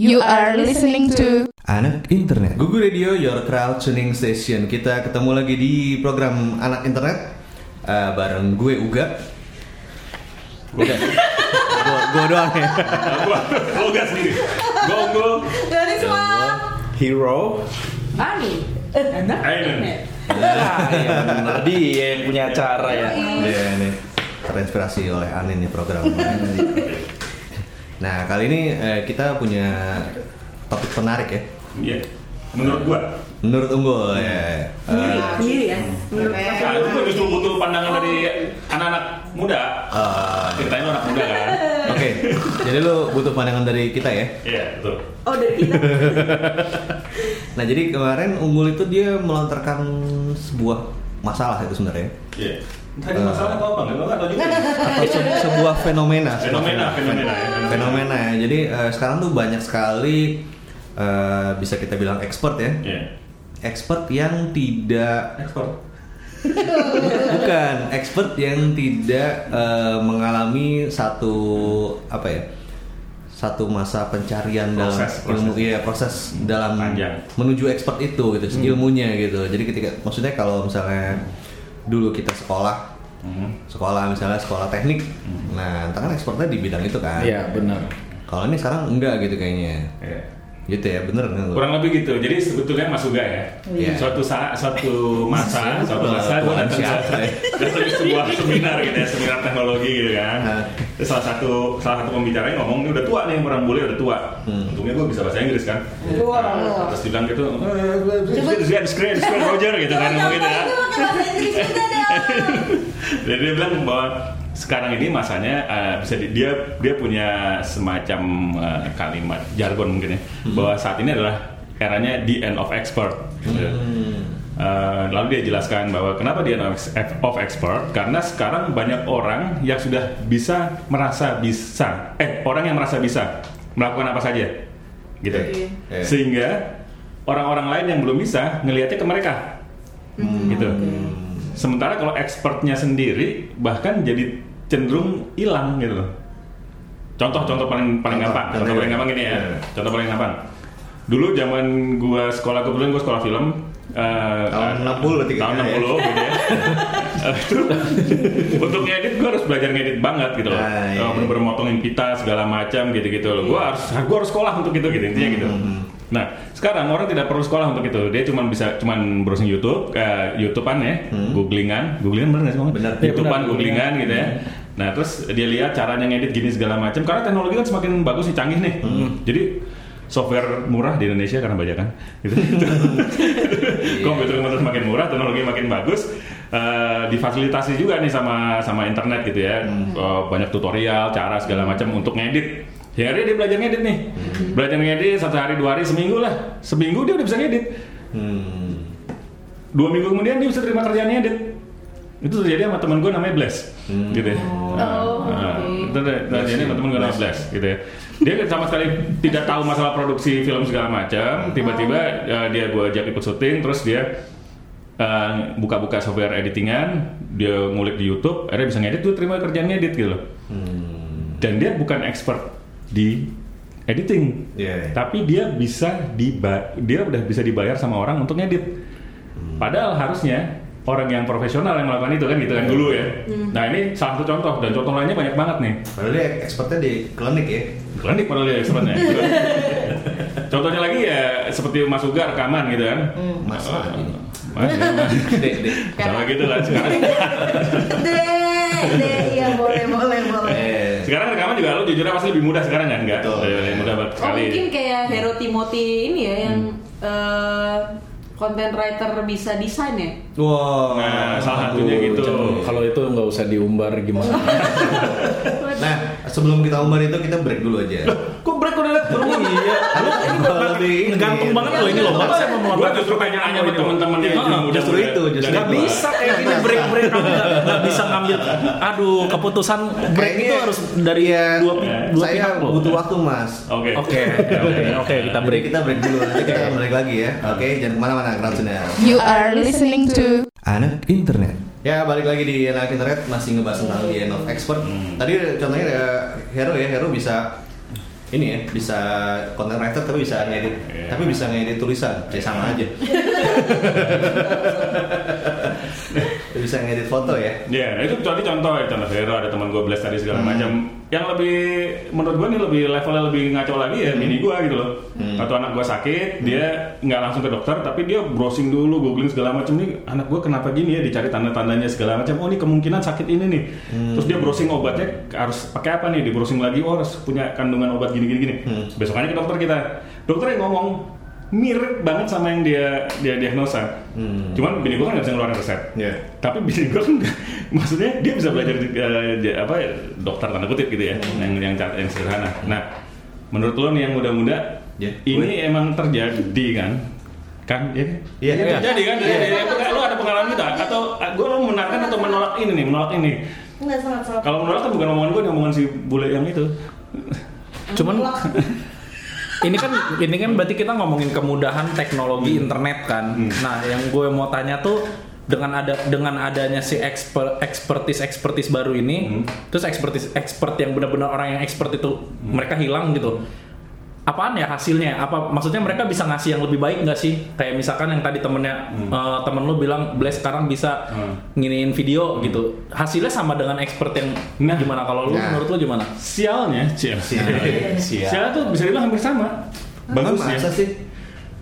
You are listening to Anak Internet. Google Radio, your crowd tuning station. Kita ketemu lagi di program Anak Internet. Eh, Bareng gue Uga. Uga Gue gue doang ya. Gua lo gak sendiri gua unggul Dari semua Hero. Ani. Enak Ainen Ah, iya benar. Dia yang punya acara ya. Iya nih Terinspirasi oleh Anin nih program Nah kali ini eh, kita punya topik menarik ya. Iya. Menurut gua. Menurut Unggul ya. Eh, sendiri ya menurut nah itu gua justru butuh pandangan dari anak-anak muda. Eh, ceritanya lu anak muda kan? Oke, jadi lu butuh pandangan dari kita ya? Iya betul. Oh dari kita? Nah jadi kemarin Unggul itu dia melontarkan sebuah masalah itu sebenarnya. Iya Tadi masalah apa apa? Enggak tahu juga. atau se- sebuah fenomena Fenomena, fenomena ya. fenomena ya jadi eh, sekarang tuh banyak sekali eh, bisa kita bilang expert ya Iya. expert yang tidak Ekspor. bukan expert yang tidak eh, mengalami satu apa ya satu masa pencarian dalam Proses, ilmu proses. iya proses dalam Panjang. menuju expert itu gitu ilmunya gitu jadi ketika maksudnya kalau misalnya dulu kita sekolah Mhm. sekolah misalnya sekolah teknik. Nah entah kan expertnya di bidang itu kan? Iya benar. Kalau ini sekarang enggak gitu kayaknya. Iya. Gitu ya bener nggak lu? Kurang lebih gitu. Jadi sebetulnya Mas Uga ya. Iya. Suatu saat, suatu masa, suatu masa gue datang ya? datang ke sebuah seminar gitu ya, seminar teknologi gitu kan. Hah. Terus salah satu salah satu pembicaranya ngomong ini udah tua nih orang bule udah tua. Hmm. Untungnya gue bisa bahasa Inggris kan. Wah. Terus dibilang gitu, screen, screen, screen Roger gitu kan ngomong gitu ya. Jadi dia bilang bahwa sekarang ini masanya eh, bisa di- dia dia punya semacam eh, kalimat jargon mungkin ya bahwa saat ini adalah eranya the end of expert. gitu. Eh, lalu dia jelaskan bahwa kenapa end of ex- of expert? Karena sekarang banyak orang yang sudah bisa merasa bisa eh orang yang merasa bisa melakukan apa saja. Gitu. Iya. sehingga orang-orang lain yang belum bisa ngelihatnya ke mereka. Gitu sementara kalau expertnya sendiri bahkan jadi cenderung hilang gitu loh. Contoh-contoh paling paling Contoh, gampang contoh contoh paling gampang gini ya. Iya. contoh paling gampang. Dulu zaman gua sekolah kebetulan gua sekolah film eh, Tahun eh, 60 berarti tahun kayaknya ya. 60 gitu ya. Eh, itu untuk ngedit gua harus belajar ngedit banget gitu loh. Ah, iya. Eh, bener-bener motongin pita segala macam gitu-gitu loh. Gua harus gua harus sekolah untuk itu gitu intinya gitu. Hmm. Nah sekarang orang tidak perlu sekolah untuk itu. Dia cuma bisa cuman browsing YouTube eh, YouTubean ya googlingan. Googlingan bener nggak sih? Hmm. Iya, YouTubean bener, googlingan gitu ya. Nah terus dia lihat caranya ngedit gini segala macam. Karena teknologi kan semakin bagus sih canggih nih. Hmm. jadi software murah di Indonesia karena bajakan gitu. Komputer komputer semakin murah teknologi makin bagus. Eh, difasilitasi juga nih sama sama internet gitu ya. Eh, banyak tutorial cara segala macam untuk ngedit ya akhirnya dia belajar ngedit nih. Belajar ngedit satu hari dua hari seminggu lah. Seminggu dia udah bisa ngedit. Hmm. dua minggu kemudian dia bisa terima kerjaan ngedit. Itu terjadi sama teman gue namanya Bless gitu ya. Nah, Oh, nah, itu ter- terjadi sama teman gue namanya Bless gitu ya. Dia sama sekali tidak tahu masalah produksi film segala macam. Tiba-tiba eh, dia gue ajak ikut syuting terus dia eh, buka-buka software editingan dia ngulik di YouTube akhirnya bisa ngedit tuh terima kerjaan ngedit gitu loh. Hmm. dan dia bukan expert di editing. Iya. tapi dia bisa diba dia udah bisa dibayar sama orang untuk ngedit. Padahal harusnya orang yang profesional yang melakukan itu kan gitu kan dulu ya. Nah ini salah satu contoh dan contoh lainnya banyak banget nih. Padahal dia expertnya di klinik ya. klinik padahal dia expertnya. Contohnya lagi ya seperti Mas Uga rekaman gitu kan. Mas lagi. Mas, ya, Mas. Dek. sama gitu lah sekarang deh iya boleh boleh boleh. Eh, sekarang rekaman juga lo jujur pasti lebih mudah sekarang kan enggak? Betul. lebih mudah banget oh sekali. mungkin kayak Hero Timothy ini ya yang eh, content writer bisa desain ya? Wow. Nah, salah satunya gitu. kalau itu nggak usah diumbar gimana? Nah, sebelum kita umbar itu kita break dulu aja. kok break udah liat baru iya Lu lebih ini. gantung banget loh ini loh saya mau Gua melontarkan justru pengen nanya ini. teman-teman yang muda justru itu, justru nggak bisa kayak gini break break nggak bisa ngambil aduh keputusan break itu harus dari Iya, dua dua saya pihak loh butuh waktu mas. Oke. oke oke oke kita break kita break dulu, nanti kita balik lagi ya. Oke, jangan ke mana-mana, crowd senior. You are listening to Anak internet. Ya balik lagi di anak internet masih ngebahas tentang the end of expert. Hmm. Tadi contohnya ada Hero ya, Hero bisa ini ya bisa content writer tapi bisa ngedit Iya. tapi bisa ngedit tulisan ya sama aja bisa ngedit foto ya Ya, nah itu tadi contoh ya, contoh Vero, ada teman gue Blast tadi Hmm. segala macam. Yang lebih, menurut gue nih lebih levelnya lebih ngaco lagi ya, Hmm. mini gue gitu loh. Atau anak gue sakit, dia nggak langsung ke dokter, tapi dia browsing dulu, googling segala macam nih, anak gue kenapa gini ya, dicari tanda-tandanya segala macam. Oh ini kemungkinan sakit ini nih. Hmm. Terus dia browsing obatnya harus pakai apa nih? Di browsing lagi, oh harus punya kandungan obat gini-gini gini. Hmm. Besokannya ke dokter kita, dokter yang ngomong mirip banget sama yang dia dia diagnosa. Hmm. Cuman bini gue kan nggak bisa ngeluarin resep. Iya. Tapi bini gue kan maksudnya dia bisa belajar j- apa dokter tanda kutip gitu ya, yang yang cat- yang sederhana. Nah, menurut lo nih yang muda-muda, Ya, ini emang terjadi kan? Kan? Ya? Iya, Ya, iya. terjadi kan? Terjadi. Ya, lo ada pengalaman kita atau gue lo membenarkan atau menolak ini nih, menolak ini? Enggak sangat sangat. Kalau menolak kan bukan omongan gue, omongan si bule yang itu. Cuman ini kan ini kan berarti kita ngomongin kemudahan teknologi internet kan. Nah, yang gue mau tanya tuh dengan ada dengan adanya si expert expertise expertise baru ini, terus expertise expert yang benar-benar orang yang expert itu mereka hilang gitu. Apaan ya hasilnya? Apa maksudnya mereka bisa ngasih yang lebih baik nggak sih? Kayak misalkan yang tadi temennya eh, temen lu bilang Bless sekarang bisa Hmm. nginiin video gitu. Hasilnya sama dengan expert yang Nah. gimana kalau lu Nah. menurut lu gimana? Sialnya, Cial. Sial. Sial tuh bisa dibilang hampir sama. Bagus ya. masa sih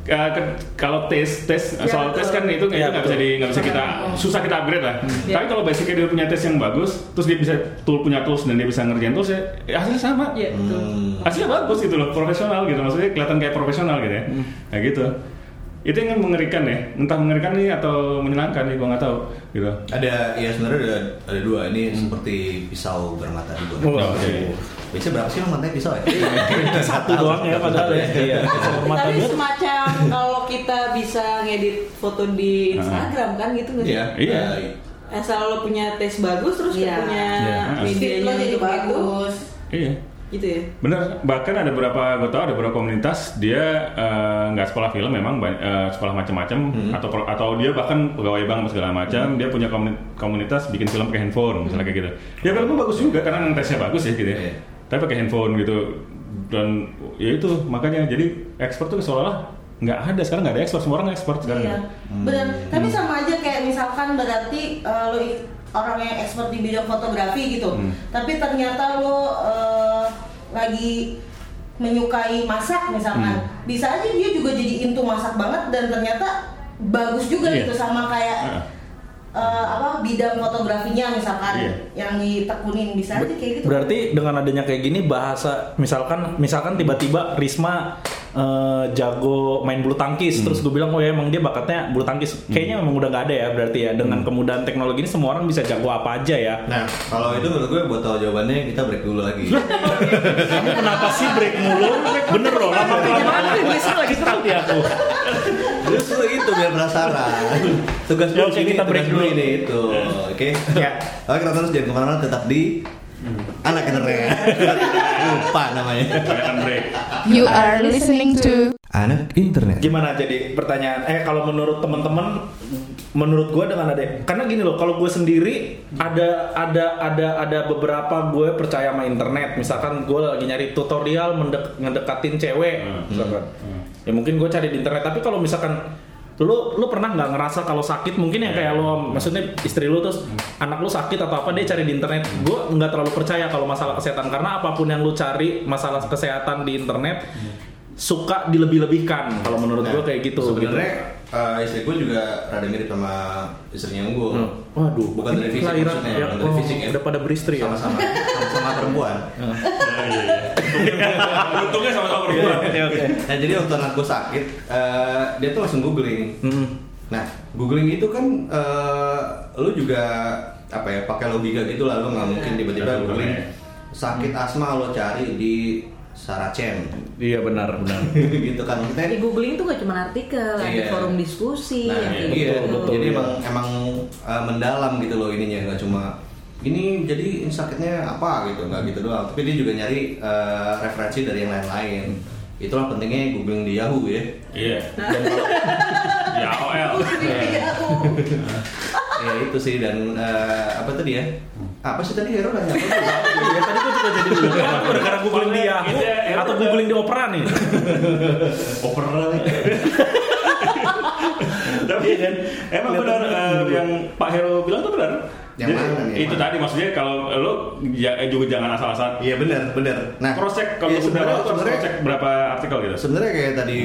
Uh, ke- kalau tes tes Ya, soal tes kan itu Ya, itu nggak bisa di nggak bisa kita susah kita upgrade lah. Ya. Tapi kalau basicnya dia punya tes yang bagus, terus dia bisa tool punya tools dan dia bisa ngerjain tools ya, ya hasilnya sama. Iya, betul. Hmm. Hasilnya bagus gitu loh, profesional gitu. Maksudnya kelihatan kayak profesional gitu ya. Nah gitu. Itu yang kan mengerikan ya. Entah mengerikan nih atau menyenangkan nih, gua nggak tahu gitu. ada ya sebenarnya ada ada dua ini seperti pisau bermata dua Oh, oke. biasanya berapa sih mantai pisau ya Satu doang ya padahal ya. Iya. Tapi semacam kalau kita bisa ngedit foto di Instagram kan gitu nggak sih? Iya. Iya. Eh, Asal lo punya tes bagus terus Iya. punya Iya. medianya jadi juga bagus. Iya. Gitu ya. Bener, bahkan ada beberapa, gue tau ada beberapa komunitas dia eh, nggak sekolah film memang eh, sekolah macam-macam atau pro- atau dia bahkan pegawai bank segala macam dia punya komuni- komunitas bikin film pakai handphone misalnya kayak gitu. Ya filmnya bagus juga karena tesnya bagus ya gitu ya. Iya. Tapi pakai handphone gitu dan ya itu makanya jadi ekspor tuh seolah-olah nggak ada sekarang nggak ada ekspor semua orang ekspor sekarang. Iya. Benar. Tapi sama aja kayak misalkan berarti eh, lo orang yang expert di bidang fotografi gitu. Hmm. Tapi ternyata lo eh, lagi menyukai masak misalkan. Hmm. Bisa aja dia juga jadi into masak banget dan ternyata bagus juga Iya. gitu sama kayak Heeh. Eh, apa bidang fotografinya misalkan Iya. yang ditekunin. Bisa aja kayak gitu. Berarti dengan adanya kayak gini bahasa misalkan misalkan tiba-tiba Risma eh, jago main bulu tangkis terus gue bilang oh ya emang dia bakatnya bulu tangkis. Kayaknya memang udah nggak ada ya berarti ya. Dengan kemudahan teknologi ini semua orang bisa jago apa aja ya. Nah, kalau itu menurut gue buat tahu jawabannya kita break dulu lagi. kamu kenapa sih break mulu? Bener loh lama kelamaan bisa lagi stuck ya aku Justru itu biar penasaran. Tugas Ya, ini, kita break dulu. ini itu. Oke. Ya. Oke, kita terus jangan ke mana-mana tetap di anak internet. Lupa namanya. Break. You are listening to Anak internet. gimana jadi pertanyaan eh kalau menurut teman-teman menurut gue dengan ada karena gini loh kalau gue sendiri ada ada ada ada beberapa gue percaya sama internet misalkan gue lagi nyari tutorial mendek, ngedekatin cewek Hmm. misalkan ya mungkin gue cari di internet. Tapi kalau misalkan lu lu pernah nggak ngerasa kalau sakit? Mungkin yang kayak lo maksudnya istri lu terus anak lu sakit atau apa dia cari di internet. Gue nggak terlalu percaya kalau masalah kesehatan. Karena apa pun yang lu cari masalah kesehatan di internet suka dilebih-lebihkan kalau menurut gue kayak gitu Sebenarnya eh, istri gue juga rada mirip sama istrinya gue. Hmm. Waduh, bukan dari fisik kelahiran maksudnya, ya, bukan dari oh, fisik ya. udah pada beristri ya. Sama-sama, sama-sama perempuan. Oh, iya, iya. Untungnya sama-sama perempuan. Oke oke. Nah jadi waktu anak gue sakit, eh, dia tuh langsung googling. Hmm. Nah, googling itu kan eh, lu juga apa ya pakai logika gitu lah, lu nggak mungkin tiba-tiba googling ya. sakit asma lo cari di Saracen Iya benar benar. gitu kan maksudnya. Di googling tuh gak cuma artikel, ada Iya. forum diskusi, Nah, yang kayak iya, gitu. betul, jadi iya. emang emang eh, mendalam gitu loh ininya nggak cuma ini jadi ini sakitnya apa gitu nggak gitu doang tapi dia juga nyari eh, referensi dari yang lain-lain itulah pentingnya googling di Yahoo ya Iya. Ya OL. ya itu sih dan eh, apa tadi ya Apa sih tadi Hero nanya apa? Ya tadi gue juga jadi dulu. Emang gara-gara googling di Yahoo Iya, iya, atau googling di Opera nih? Opera nih. Tapi kan emang benar eh, yang Pak Hero bilang tuh benar. Yang Jadi, mana nih, itu mana? tadi maksudnya kalau lo ya, juga jangan asal-asalan Iya benar, benar. Nah, cross check kalau ya, udah sebenarnya- mau harus sebenarnya- cross check berapa artikel gitu. Sebenarnya kayak tadi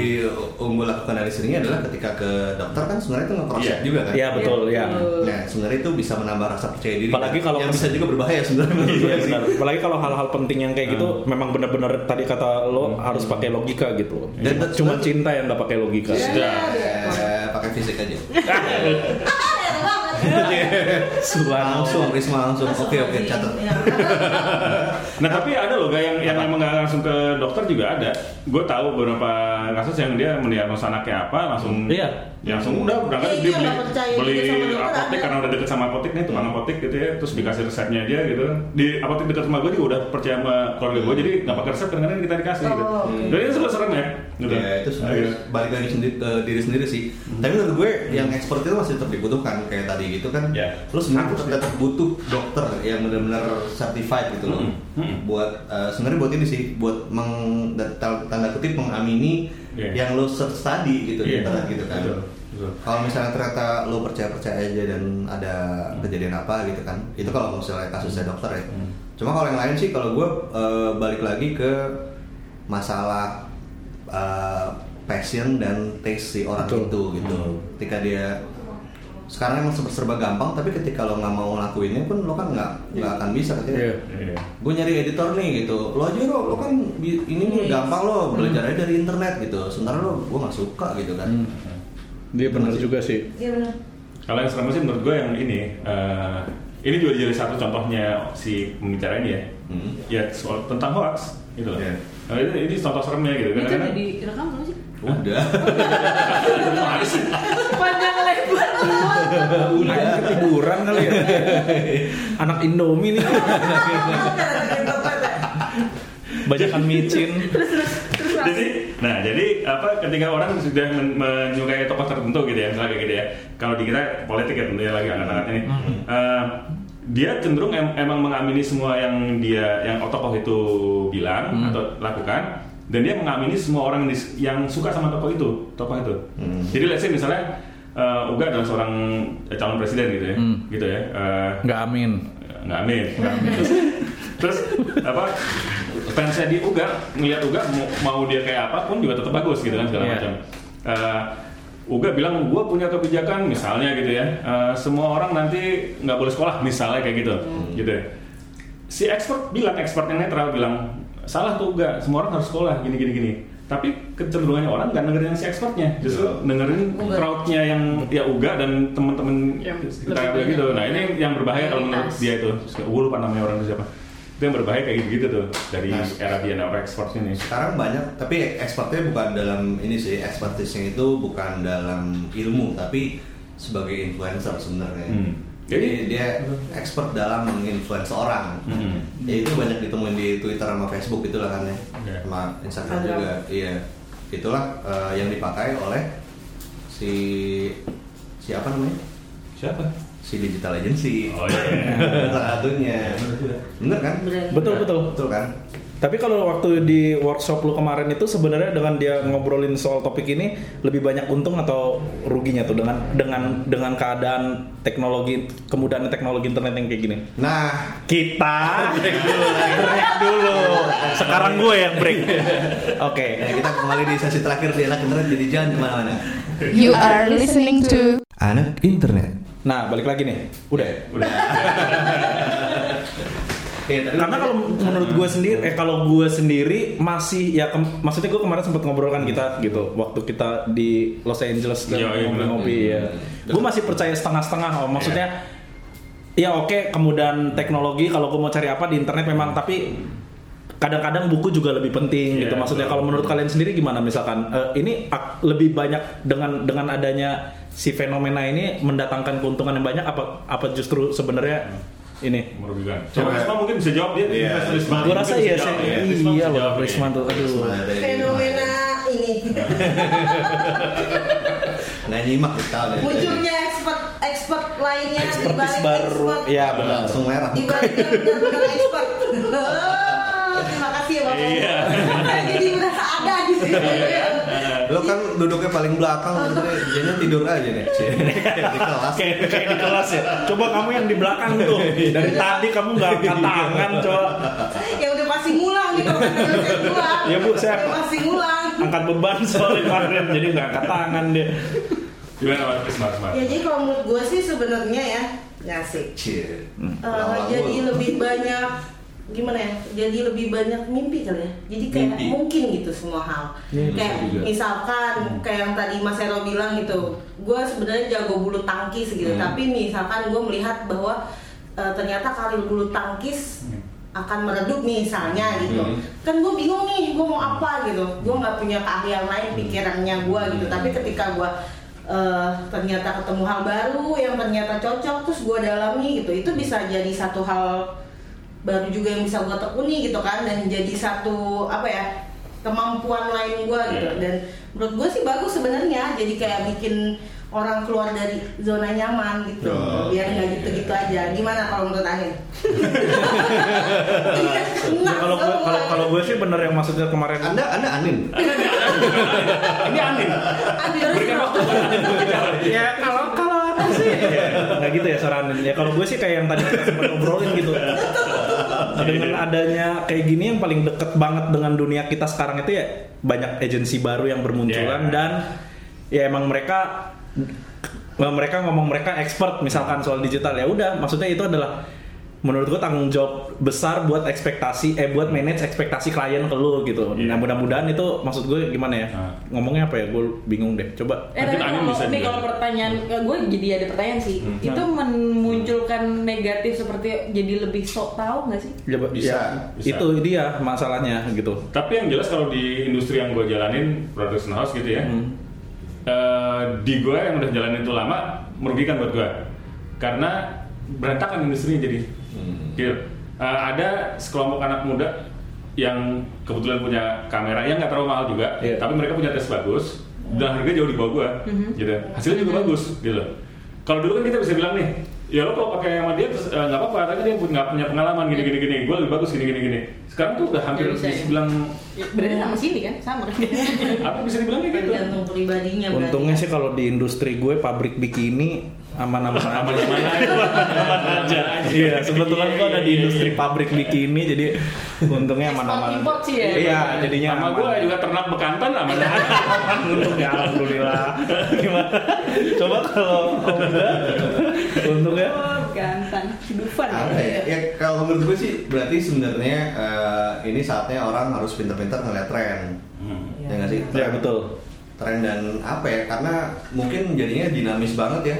unggul lakukan dari sini adalah ketika ke dokter kan sebenarnya itu nge-cross check Iya. juga kan. Iya betul ya. Nah, sebenarnya itu bisa menambah rasa percaya diri. Apalagi kan? kalau yang bisa juga berbahaya sebenarnya. Iya benar. Apalagi kalau hal-hal penting yang kayak gitu memang benar-benar tadi kata lo harus pakai logika gitu. Dan- cuma cinta yang nggak pakai logika. Sudah. Eh, pakai fisik aja. Sulan langsung, Risma langsung. Oke oke catat. Iya. Nah tapi ada loh yang yang emang nggak langsung ke dokter juga ada. Gue tahu beberapa kasus yang dia mendiagnosa anaknya apa langsung. Iya. Ya, langsung udah berangkat Iya, dia iya, beli, beli apotek karena udah deket sama apotek nih tukang apotek gitu ya terus dikasih resepnya aja gitu di apotek dekat rumah gue juga udah percaya sama keluarga gue jadi nggak pakai resep kadang-kadang kita dikasih gitu Oh, jadi itu serem ya gitu. Ya itu sebenarnya balik lagi sendiri ke diri sendiri sih. Tapi menurut gue yang expert itu masih tetap dibutuhkan kayak tadi gitu kan. Ya. Lo sebenarnya tetap, butuh dokter yang benar-benar certified gitu loh. Mm, mm. Buat eh, sebenarnya buat ini sih, buat meng, da- tanda kutip mengamini Iya. yang lo study gitu di Iya. internet gitu kan. Betul, betul. Kalau misalnya ternyata lo percaya-percaya aja dan ada kejadian apa gitu kan, itu kalau misalnya kasusnya dokter ya. Hmm. Cuma kalau yang lain sih, kalau gue eh, balik lagi ke masalah eh, passion dan taste si orang Betul. itu gitu. Ketika dia sekarang emang serba, serba gampang, tapi ketika lo nggak mau ngelakuinnya pun lo kan nggak nggak akan bisa ketika Iya. Iya. gue nyari editor nih gitu lo aja lo lo kan ini nih gampang lo belajar aja dari internet gitu sementara lo gue nggak suka gitu kan Hmm. Dia benar juga sih. Iya benar. Kalau yang serem sih menurut gue yang ini, eh, ini juga jadi satu contohnya si pembicara ini ya, Hmm. ya soal tentang hoax gitu loh. Iya. Nah, ini, ini contoh seremnya gitu. Itu udah direkam belum sih? Udah sih? Panjang lebar. Udah ketiduran kali ya. Anak Indomie nih. Bajakan micin. jadi, nah jadi apa ketika orang sudah men- menyukai tokoh tertentu gitu ya, misalnya kayak gitu ya. Kalau di kita politik ya tentunya lagi angkat-angkat ini. Eh, dia cenderung em- emang mengamini semua yang dia yang tokoh itu bilang atau lakukan dan dia mengamini semua orang yang, suka sama tokoh itu, tokoh itu. Hmm. Jadi let's say misalnya eh, Uga adalah seorang calon presiden gitu ya, Hmm. gitu ya. Eh, Nggak amin. nggak amin. Terus, terus apa? Fansnya di Uga ngelihat Uga mau, mau dia kayak apa pun juga tetap bagus gitu kan segala Iya. macam. Eh, Uga bilang gue punya kebijakan misalnya gitu ya, eh, semua orang nanti nggak boleh sekolah misalnya kayak gitu, gitu. ya. Si expert bilang, expert yang netral bilang salah tuh Uga, semua orang harus sekolah gini gini gini. Tapi kecenderungannya orang nggak dengerin si expertnya, justru dengerin Uga. crowdnya yang ya Uga dan teman-teman Yang kita lebih gitu. Nah ini yang berbahaya kalau menurut dia itu. Gue lupa namanya orang itu siapa. Itu yang berbahaya kayak gitu tuh dari Nah. era dia of expert ini. sekarang banyak tapi expertnya bukan dalam ini sih expertisnya itu bukan dalam ilmu tapi sebagai influencer sebenarnya Hmm. Jadi dia expert dalam menginfluence orang Hmm. ya itu banyak ditemuin di Twitter sama Facebook itulah kan ya Iya. sama Instagram Instagram. juga iya itulah eh, yang dipakai oleh si siapa namanya Siapa? si digital agency Oh iya. salah satunya bener kan. Betul betul. betul kan Tapi kalau waktu di workshop lu kemarin itu sebenarnya dengan dia ngobrolin soal topik ini lebih banyak untung atau ruginya tuh dengan dengan dengan keadaan teknologi kemudahan teknologi internet yang kayak gini. nah Kita break dulu, break dulu. Sekarang gue yang break. Oke. Ya, kita kembali di sesi terakhir di anak internet jadi jangan ke mana-mana. You are listening to Anak internet. Nah, balik lagi nih. Udah. ya? Udah. Karena kalau menurut gue sendiri, eh kalau gue sendiri masih ya maksudnya gue kemarin sempat ngobrol kan kita gitu waktu kita di Los Angeles dan Iya, iya, ngopi-ngopi ya. Gue masih percaya setengah-setengah. Oh, maksudnya ya oke kemudahan teknologi kalau gue mau cari apa di internet memang tapi kadang-kadang buku juga lebih penting Iya, gitu. Maksudnya kalau menurut kalian sendiri gimana? Misalkan eh, ini lebih banyak dengan dengan adanya si fenomena ini mendatangkan keuntungan yang banyak apa apa justru sebenarnya ini Merugikan. Coba Risma mungkin bisa jawab dia. Iya. Risma Gue rasa iya sih. ya. Iya loh, jawab, Risma ya. tuh. Aduh. Fenomena ini Nggak nyimak kita. munculnya expert expert expert lainnya di balik baru. expert. Iya benar. langsung merah Di expert. Oh, Terima kasih ya Bapak. Iya. Jadi merasa ada di sini. Lo kan duduknya paling belakang sebenarnya jadinya tidur aja nih di kelas Kayak kayak di kelas ya. Coba kamu yang di belakang tuh. Dari tadi kamu nggak angkat tangan, coba. Ya udah pasti ngulang nih kalau kata saya ngulang. Ya, Bu, saya- Udah pasti ngulang. Angkat beban soalnya kemarin, jadi nggak angkat tangan dia. Gimana Mas Smart Smart? Ya jadi kalau menurut gue sih sebenarnya ya ngasih. Cie. Eh, jadi lebih banyak gimana ya? Jadi lebih banyak mimpi kali ya. Jadi kayak Mimpi. mungkin gitu semua hal. Hmm, kayak juga. misalkan kayak yang tadi Mas Hero bilang gitu, gue sebenarnya jago bulu tangkis gitu. Hmm. Tapi misalkan gue melihat bahwa eh, ternyata karir bulu tangkis akan meredup misalnya gitu. Hmm. Kan gue bingung nih, gue mau apa gitu. Gue nggak punya keahlian lain pikirannya gue gitu. Tapi ketika gue eh, ternyata ketemu hal baru yang ternyata cocok terus gue dalami gitu itu bisa jadi satu hal baru juga yang bisa gue tekuni gitu kan dan jadi satu apa ya kemampuan lain gue gitu. Iya. dan menurut gue sih bagus sebenarnya jadi kayak bikin orang keluar dari zona nyaman gitu Oh, biar nggak iya. gitu-gitu aja. Gimana kalau menurut Ahin? Ya, kalau gue kalau kalau gue sih bener yang maksudnya kemarin. anda anda anin? Ini aneh. Berikan waktu Anin. Ya kalau kalau apa sih? Nggak gitu ya saranin ya kalau gue sih kayak yang tadi kita sempat ngobrolin gitu dengan adanya kayak gini yang paling deket banget dengan dunia kita sekarang itu ya banyak agensi baru yang bermunculan Yeah. dan ya emang mereka mereka ngomong mereka expert misalkan soal digital ya udah maksudnya itu adalah menurut gue tanggung jawab besar buat ekspektasi eh buat manage ekspektasi klien ke lu gitu. Iya. Nah mudah-mudahan itu maksud gue gimana ya? Ah. Ngomongnya apa ya? Gue bingung deh. Coba Eh tapi kalau bisa nih kalau pertanyaan gue jadi ada pertanyaan sih. Hmm. Itu memunculkan negatif seperti jadi lebih sok tahu nggak sih? Ya, Bisa, ya, bisa. Itu dia masalahnya gitu. Tapi yang jelas kalau di industri yang gue jalanin production house gitu ya, Hmm. eh, di gue yang udah jalanin itu lama merugikan buat gue karena berantakan industrinya jadi. Gitu. Eh, ada sekelompok anak muda yang kebetulan punya kamera yang nggak terlalu mahal juga, Iya. tapi mereka punya tes bagus dan harga jauh di bawah gue, gitu. Hasilnya juga bagus, gitu. Kalau dulu kan kita bisa bilang nih, ya lo kalau pakai sama dia terus eh, nggak apa-apa, tapi dia nggak punya pengalaman gini gini gini, gue lebih bagus gini gini gini. Sekarang tuh udah hampir Nggak bisa bisa ya? dibilang Ya, Berarti sama sini kan? Sama apa bisa dibilang kayak gitu? tergantung pribadinya berarti. Untungnya sih kalau di industri gue pabrik bikini aman-aman aja. Aman-aman aja. Aman aja. Iya, kebetulan gue ada di industri pabrik bikini jadi untungnya aman-aman. Import sih ya? Iya, jadinya sama aman. gue juga ternak bekantan aman aja. aman untungnya alhamdulillah. Gimana? Coba kalau untungnya Oh. Dufan apa ya? ya kalau menurut gue sih berarti sebenarnya eh, ini saatnya orang harus pintar-pintar ngeliat tren Hmm. ya nggak sih Ya betul. tren dan apa ya karena mungkin jadinya dinamis banget ya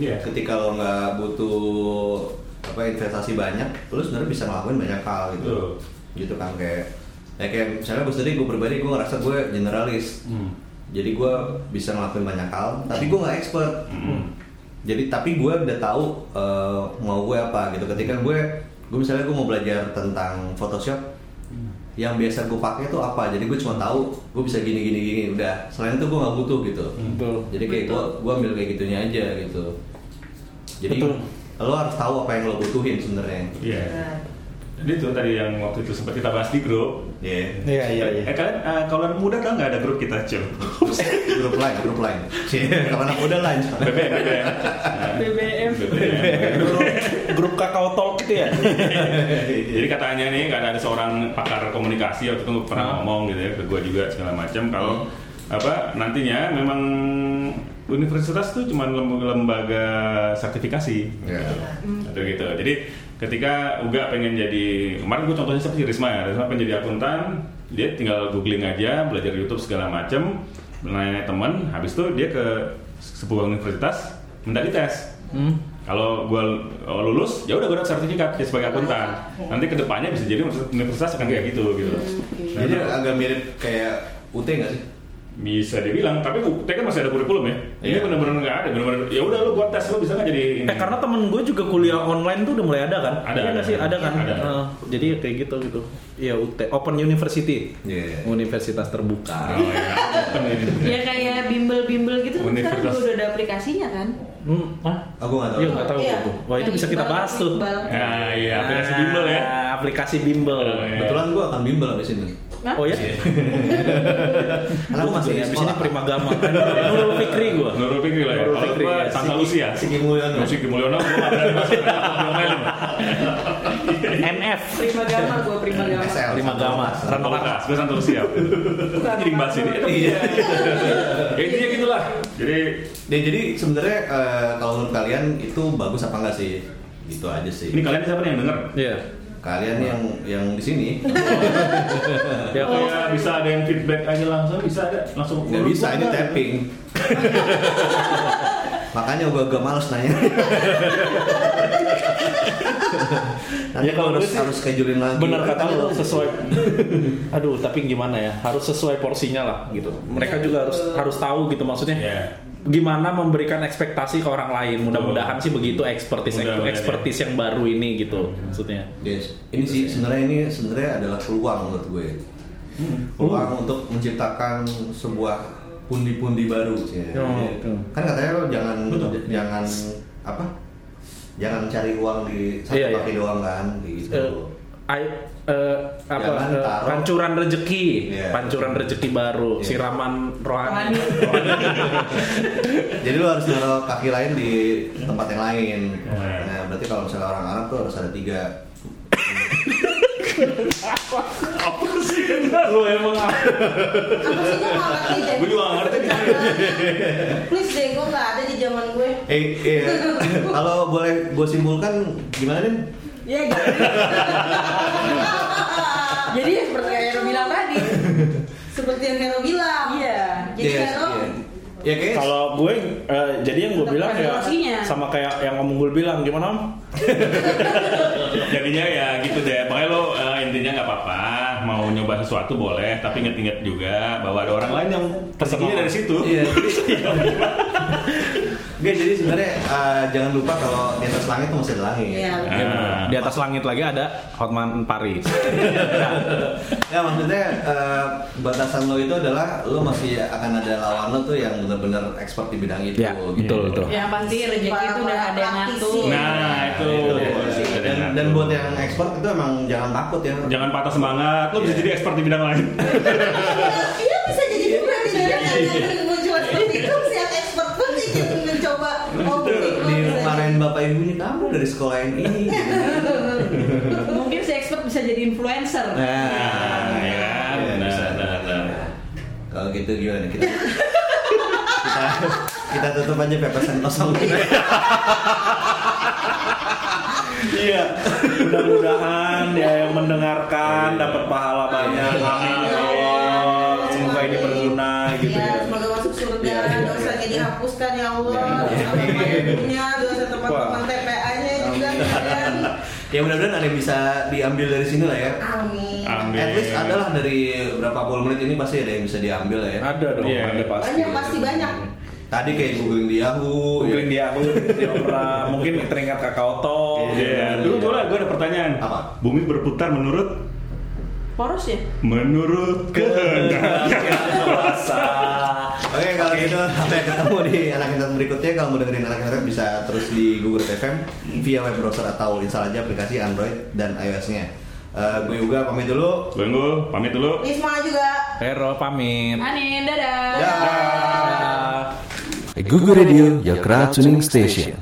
Iya. ketika lo nggak butuh apa investasi banyak lo sebenarnya bisa ngelakuin banyak hal gitu. Betul. gitu kan kayak ya kayak misalnya gue sendiri gue pribadi gue ngerasa gue generalis. Hmm. jadi gue bisa ngelakuin banyak hal tapi gue nggak expert. Hmm. jadi tapi gue udah tahu eh, mau gue apa gitu. Ketika gue gue misalnya gue mau belajar tentang Photoshop yang biasa gue pakai tuh apa? Jadi gue cuma tahu gue bisa gini gini gini. Udah selain itu gue nggak butuh gitu. Betul. jadi kayak gue gue ambil kayak gitunya aja gitu jadi Betul. lo harus tahu apa yang lo butuhin sebenarnya Iya. Nah, Jadi itu tadi yang waktu itu sempat kita bahas di grup. Iya. Iya, iya, iya. Eh kalian eh, kalau anak muda kan nggak ada grup kita cil. grup lain grup lain kalau anak muda lain BBM, BBM. BBM. BBM. grup, grup kakao talk gitu ya. Jadi katanya nih nggak ada seorang pakar komunikasi waktu itu pernah Ah. ngomong gitu ya ke gue juga segala macam kalau apa nantinya memang universitas tuh cuma lem- lembaga sertifikasi Ya. atau gitu. Jadi ketika Uga pengen jadi kemarin gue contohnya seperti Risma ya, Risma pengen jadi akuntan, dia tinggal googling aja, belajar YouTube segala macam, nanya teman, habis itu dia ke sebuah universitas minta dites. Hmm. Kalau gue lulus, ya udah gue dapat sertifikat ya sebagai akuntan. Nanti ke depannya bisa jadi universitas akan kayak gitu gitu. Nah, jadi agak mirip kayak UT nggak sih Bisa dibilang, tapi UT kan masih ada kurikulum ya. Ini Iya. benar-benar nggak ada, benar-benar. Ya udah lu buat tes lu bisa nggak jadi ini? Eh karena temen gue juga kuliah online tuh udah mulai ada kan? Ada, Iya ada. sih, ada kan? Ada. Eh, jadi ya kayak gitu gitu. Iya UT, Open University, Iya. Universitas terbuka. Oh, ya. Ya kayak bimbel-bimbel gitu kan sekarang Universitas. juga udah ada aplikasinya kan? Hmm, ah, Aku nggak tahu. iya nggak tahu Iya. gitu. Wah itu bisa kita bahas tuh. Nah, iya aplikasi bimbel ya. Ah, Aplikasi bimbel. Oh, iya. Kebetulan gua akan bimbel abis ini. Hah? Oh ya? Aku masih masih di sini prima gama. Nurul Fikri gue. Nurul Fikri lah ya. Nurul Kalau Fikri, gua ya. Santa Lucia. Sigi Mulyono. Sigi Mulyono gua nggak berani masuk ke dalam domain. NF. Prima gama gue prima gama. SL. Prima gama. Rano Fakultas, gue Santa Lucia. Jadi bahas ini. Iya. Ya intinya gitulah. Jadi Ya, jadi sebenarnya eh, kalau menurut kalian itu bagus apa enggak sih? Gitu aja sih. ini kalian siapa nih yang denger? Iya. Kalian yang yang di sini Ya kalau Kayak bisa ada yang feedback aja langsung, bisa ada langsung. nggak bisa ini tapping. Makanya gua agak males nanya. Nanti Ya, kalau harus gue sih harus schedulein lagi. benar kata lo sesuai aduh tapi gimana ya harus sesuai porsinya lah gitu mereka juga harus harus tahu gitu maksudnya Iya. Gimana memberikan ekspektasi ke orang lain mudah-mudahan sih begitu expertise Mudah-mudahan, expertise yang baru ini gitu maksudnya Yes. Ini sih sebenarnya ini sebenarnya adalah peluang menurut gue. Peluang untuk menciptakan sebuah pundi-pundi baru sih. Oh, Jadi, oke. Kan katanya lo jangan Betul. jangan apa? Jangan cari uang di satu Iya, iya. kaki doang kan gitu. Ai- eh, apa Jangan eh, taruh. pancuran rezeki Iya. pancuran rezeki baru Iya. siraman rohani Jadi lo harus naruh kaki lain di tempat yang lain. Iya. Nah, berarti kalau misalnya orang Arab tuh harus ada tiga. Apa sih? lu emang Apa sih gue nggak ngerti deh. Gue juga nggak ngerti. Please deh, gue nggak ada di zaman gue. Eh, iya. kalau boleh gue simpulkan gimana nih? Ya gitu. Jadi ya seperti yang Hero bilang tadi. Seperti yang Hero bilang. Iya. Jadi Yes, Hero iya. Ya kayak kalau gue eh, jadi yang gue Tetap bilang ya sama kayak yang om Unggul bilang gimana om Jadinya ya gitu deh. Makanya lo eh, intinya nggak apa-apa. Mau nyoba sesuatu boleh, tapi inget-inget juga bahwa ada orang lain yang rezekinya dari situ. Iya. Oke, jadi sebenarnya eh, jangan lupa kalau di atas langit tuh masih ada langit. Iya. Ah. di atas langit lagi ada Hotman Paris Ya maksudnya eh, batasan lo itu adalah lo masih akan ada lawan lo tuh yang benar-benar expert di bidang itu. Ya, gitu. betul, betul. Yang pasti rezeki itu udah ada yang ngatur. Nah, itu. Dan, dan buat yang expert itu emang jangan takut ya. Jangan patah semangat. Lo bisa Iya. jadi expert di bidang lain. Iya bisa jadi juga bapak ibunya kamu dari sekolah yang ini. gitu. Mungkin si expert bisa jadi influencer. Nah, Nah, ya, Iya, bisa. Kalau gitu gimana kita? kita kita tutup aja pepesan kosong kita. Iya, mudah-mudahan ya yang mendengarkan dapat pahala banyak. Amin ya Allah. Semoga ini berguna gitu ya, ya. Iya, iya, dosanya iya. dihapuskan ya Allah, Iya, dosa iya. dosa teman-teman Wah. TPA-nya juga kan. ya mudah-mudahan ada yang bisa diambil dari sini lah ya. Amin. Amin. At least adalah dari berapa puluh menit ini pasti ada yang bisa diambil lah ya. Ada dong, Iya. ada pasti. Banyak pasti banyak. Tadi kayak googling di Yahoo. Googling ya. di Yahoo, di Opera, mungkin teringat Kakao Talk. Iya. Dulu boleh, gue ada pertanyaan. Apa? Bumi berputar menurut Poros ya? menurut kehendak. Oke kalau gitu sampai ketemu di anak internet berikutnya kalau mau dengerin anak internet bisa terus di Google FM via web browser atau install aja aplikasi Android dan iOS-nya. Eh, gue juga pamit dulu. Gue Unggul, pamit dulu. Risma juga. Hero pamit. Anin, dadah. Dah. Dadah. Google Radio, your crowd tuning station.